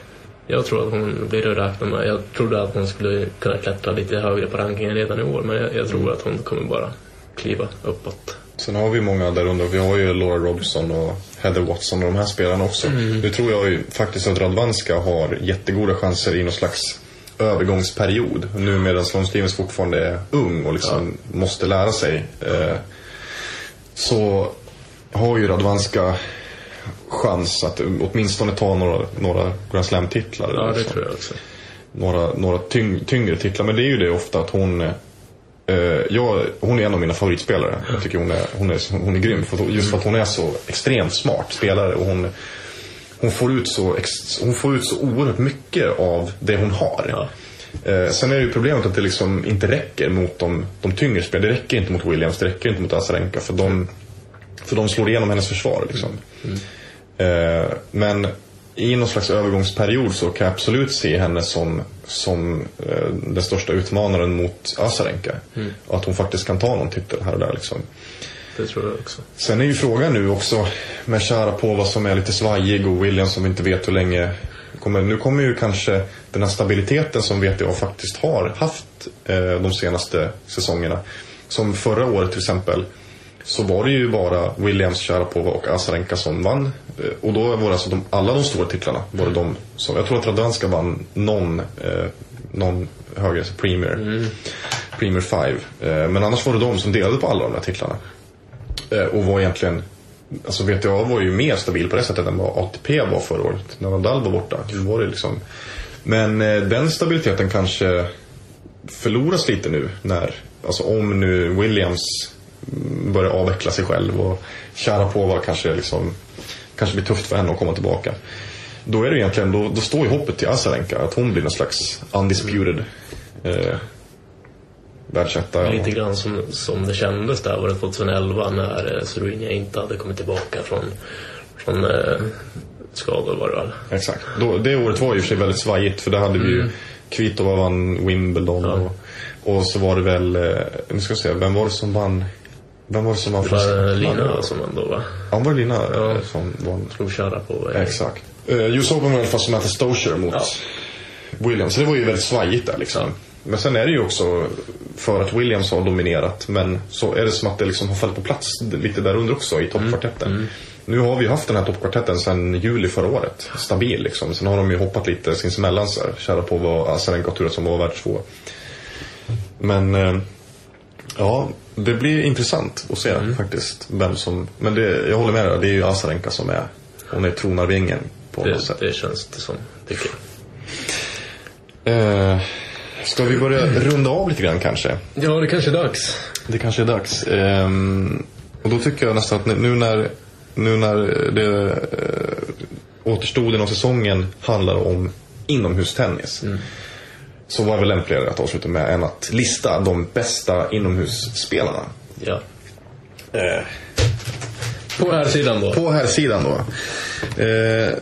Jag tror att hon blir att räkna med. Jag trodde att hon skulle kunna klättra lite högre på rankingen redan i år, men jag, jag tror att hon kommer bara kliva uppåt. Sen har vi många där under. Vi har ju Laura Robson och Heather Watson och de här spelarna också. Nu tror jag ju faktiskt att Radvanska har jättegoda chanser i någon slags övergångsperiod. Nu medan Sloane Stevens fortfarande är ung och liksom måste lära sig. Eh, så har ju Radvanska chans att åtminstone ta några, några Grand Slam-titlar. Ja, det liksom tror jag också. några, några tyng, tyngre titlar. Men det är ju det ofta att hon... Eh, jag, hon är en av mina favoritspelare. Jag tycker hon är, hon är, hon är grym. För, just för att hon är så extremt smart spelare. Och hon, hon, får ut så, hon får ut så oerhört mycket av det hon har. Ja. Eh, sen är det ju problemet att det liksom inte räcker mot de, de tyngre spelarna. Det räcker inte mot Williams, det räcker inte mot Azarenka. För de, för de slår igenom hennes försvar. Liksom. Eh, men i någon slags övergångsperiod så kan jag absolut se henne som, som eh, den största utmanaren mot Azarenka. Och att hon faktiskt kan ta någon titel här och där. Liksom. Det tror jag också. Sen är ju frågan nu också med Sharapova som är lite svajig och Williams som inte vet hur länge kommer. Nu kommer ju kanske den här stabiliteten som VTA faktiskt har haft eh, de senaste säsongerna. Som förra året till exempel så var det ju bara Williams, Sharapova och Azarenka som vann. Eh, Och då var det alltså de, alla de stora titlarna var det de som, jag tror att Radwanska vann någon, eh, någon högre, alltså Premier, Premier 5. Eh, men annars var det de som delade på alla de där titlarna. Eh, och var egentligen Alltså VTA var ju mer stabil på det sättet än vad ATP var förra året. När Nadal var borta. Då var det liksom... Men eh, den stabiliteten kanske förloras lite nu när, alltså om nu Williams mm, börjar avveckla sig själv och Sharapova kanske liksom, kanske blir tufft för henne att komma tillbaka. Då är det egentligen, då, då står ju hoppet till Azarenka att hon blir någon slags undisputed eh, världsetta. Lite grann som, som det kändes där året 2011 när eh, Serena inte hade kommit tillbaka från, från eh, skador var det väl. Exakt. Då, det året var ju i och för sig väldigt svajigt för där hade vi ju Kvitova vann Wimbledon och, och så var det väl, eh, nu ska jag se, vem var det som vann? Vem var det som vann? Det var eh, Lina som ändå va? Ja, var Lina Ja. eh, som vann? Slog köra på. eh, Exakt. Uh, US Open var i alla fall Samantha Stosur mot Ja. Williams. Så det var ju väldigt svajigt där liksom. Men sen är det ju också för att Williams har dominerat. Men så är det som att det liksom har fallit på plats lite där under också i toppkvartetten. Nu har vi haft den här toppkvartetten sedan juli förra året. Stabil liksom. Sen har de ju hoppat lite sinsemellan. Sharapova och Azarenka Turet som var världstvå. Men eh, ja, det blir intressant att se faktiskt. Vem som, men det, jag håller med dig, det är ju Azarenka som är, hon är tronarvingen på något Det, sätt. det känns det som, tycker jag. Eh, ska vi börja runda av lite grann kanske? Ja, det kanske är dags. Det kanske är dags. Ehm, och då tycker jag nästan att nu när, nu när det eh, återstoden av säsongen handlar om inomhustennis. Så var det väl lämpligare att avsluta med än att lista de bästa inomhusspelarna. Ja. På här sidan då. På här sidan då. Eh,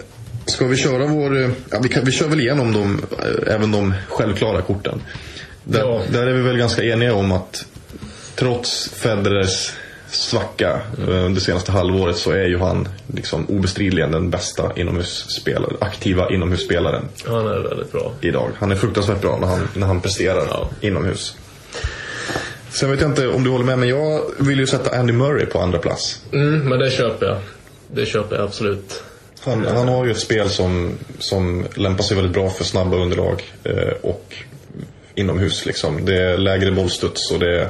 ska vi köra vår... Ja, vi, kan, vi kör väl igenom de, eh, även de självklara korten. Där, Ja. där är vi väl ganska eniga om att trots Federers svacka eh, det senaste halvåret så är ju han liksom obestridligen den bästa inomhusspelaren, aktiva inomhusspelaren Han är väldigt bra. idag. Han är fruktansvärt bra när han, när han presterar Ja. inomhus. Sen vet jag inte om du håller med, men jag vill ju sätta Andy Murray på andra plats. Mm, men det köper jag. Det köper jag absolut. Han, han har ju ett spel som, som lämpar sig väldigt bra för snabba underlag eh, och inomhus. Liksom. Det är lägre bollstuds och det är...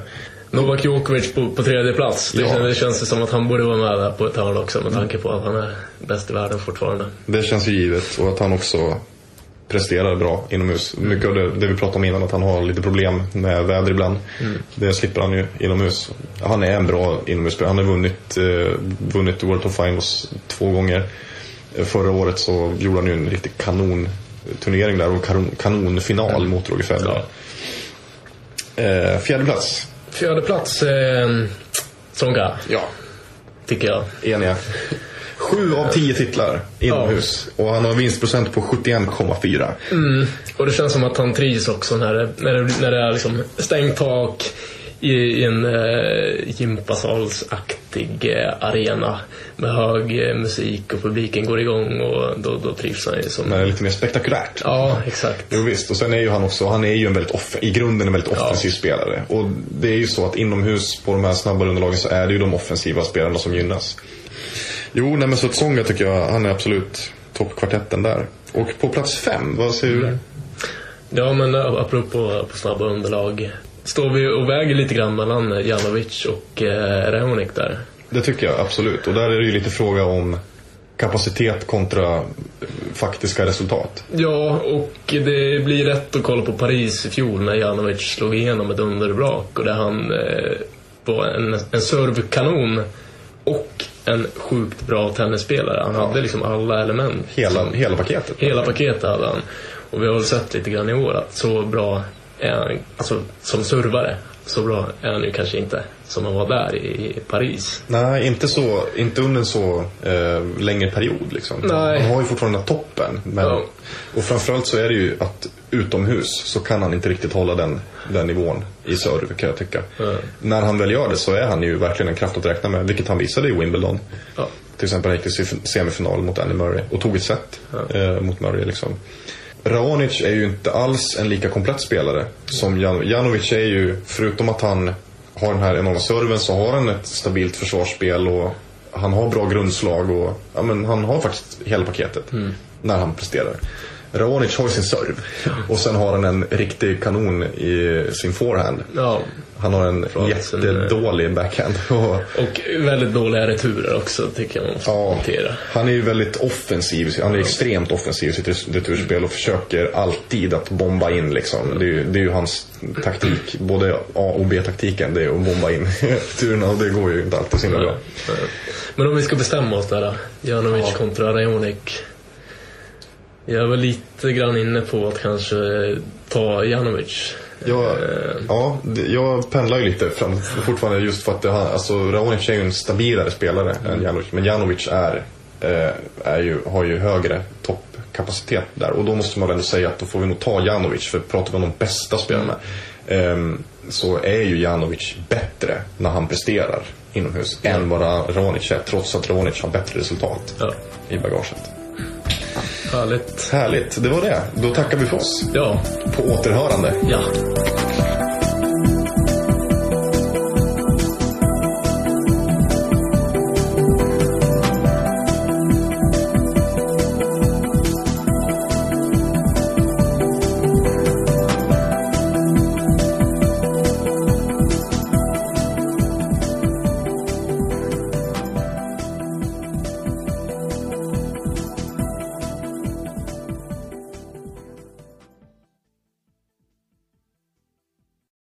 Novak Djokovic på, på tredje plats. Det, Ja. känns, det känns som att han borde vara med där på ett hörn också med tanke på att han är bäst i världen fortfarande. Det känns ju givet och att han också presterar bra inomhus. Mycket av det, det vi pratade om innan, att han har lite problem med väder ibland. Det slipper han ju inomhus. Han är en bra inomhusspelare. Han har vunnit, eh, vunnit World of Finals två gånger. Förra året så gjorde han ju en riktig kanonturnering där och kanon, kanonfinal mot Roger Federer. Eh, fjärde plats. Fjärde plats, eh, Tsonga, Ja. tycker jag. Eniga. Sju av tio titlar inomhus. Och han har vinstprocent på 71,4. Och det känns som att han trivs också när det, när det, när det är liksom stängt tak i, i en eh, gympasalsaktig eh, arena med hög eh, musik och publiken går igång och då, då trivs han ju som... Men det är lite mer spektakulärt. Ja, exakt. Jo visst, och sen är ju han också, han är ju en väldigt off, i grunden en väldigt offensiv spelare. Och det är ju så att inomhus på de här snabbare underlagen så är det ju de offensiva spelarna som gynnas. Jo, nej men så Tsonga tycker jag, han är absolut toppkvartetten där. Och på plats fem, vad säger du? Ja, men eh, apropå på snabba underlag. Står vi och väger lite grann mellan Janovic och eh, Raonic där? Det tycker jag absolut. Och där är det ju lite fråga om kapacitet kontra faktiska resultat. Ja, och det blir rätt att kolla på Paris i fjol när Janovic slog igenom ett underbrak och där han eh, var en, en servkanon och en sjukt bra tennisspelare. Han hade liksom alla element. Hela, hela paketet. Hela paketet hade han. Och vi har väl sett lite grann i år att så bra alltså som servare, så bra är han ju kanske inte som han var där i Paris. Nej, inte, så, inte under en så eh, längre period. Liksom. Nej. Han har ju fortfarande toppen. Men, Ja. Och framförallt så är det ju att utomhus så kan han inte riktigt hålla den, den nivån i serve kan jag tycka. Ja. När han väl gör det så är han ju verkligen en kraft att räkna med. Vilket han visade i Wimbledon. Ja. Till exempel han gick till semifinal mot Andy Murray och tog ett set eh, mot Murray. Liksom. Raonic är ju inte alls en lika komplett spelare som Jan Janovic är ju, förutom att han har den här enorma serven så har han ett stabilt försvarsspel och han har bra grundslag och ja, men han har faktiskt hela paketet när han presterar. Raonic har ju sin serv och sen har han en riktig kanon i sin forehand. ja. Han har en Från jättedålig backhand. Och, Och väldigt dåliga returer också, tycker jag man måste Ja, notera. han är ju väldigt offensiv. Han är extremt offensiv i sitt returspel och försöker alltid att bomba in. Liksom. Det, är ju, det är ju hans taktik. Både A och B-taktiken, det är att bomba in returerna och det går ju inte alltid så himla bra. Men om vi ska bestämma oss där då. Janovic Ja. kontra Raonic. Jag var lite grann inne på att kanske ta Janovic. Jag, ja, jag pendlar ju lite fram, fortfarande just för att har- alltså, Raonic är ju en stabilare spelare än Janovic. Men Janovic är, eh, är ju, har ju högre toppkapacitet där. Och då måste man väl ändå säga att då får vi nog ta Janovic. För pratar vi om de bästa spelarna ehm, så är ju Janovic bättre när han presterar inomhus än vad Raonic är. Trots att Raonic har bättre resultat i bagaget. Härligt. Härligt, det var det. Då tackar vi för oss. Ja, På återhörande. ja.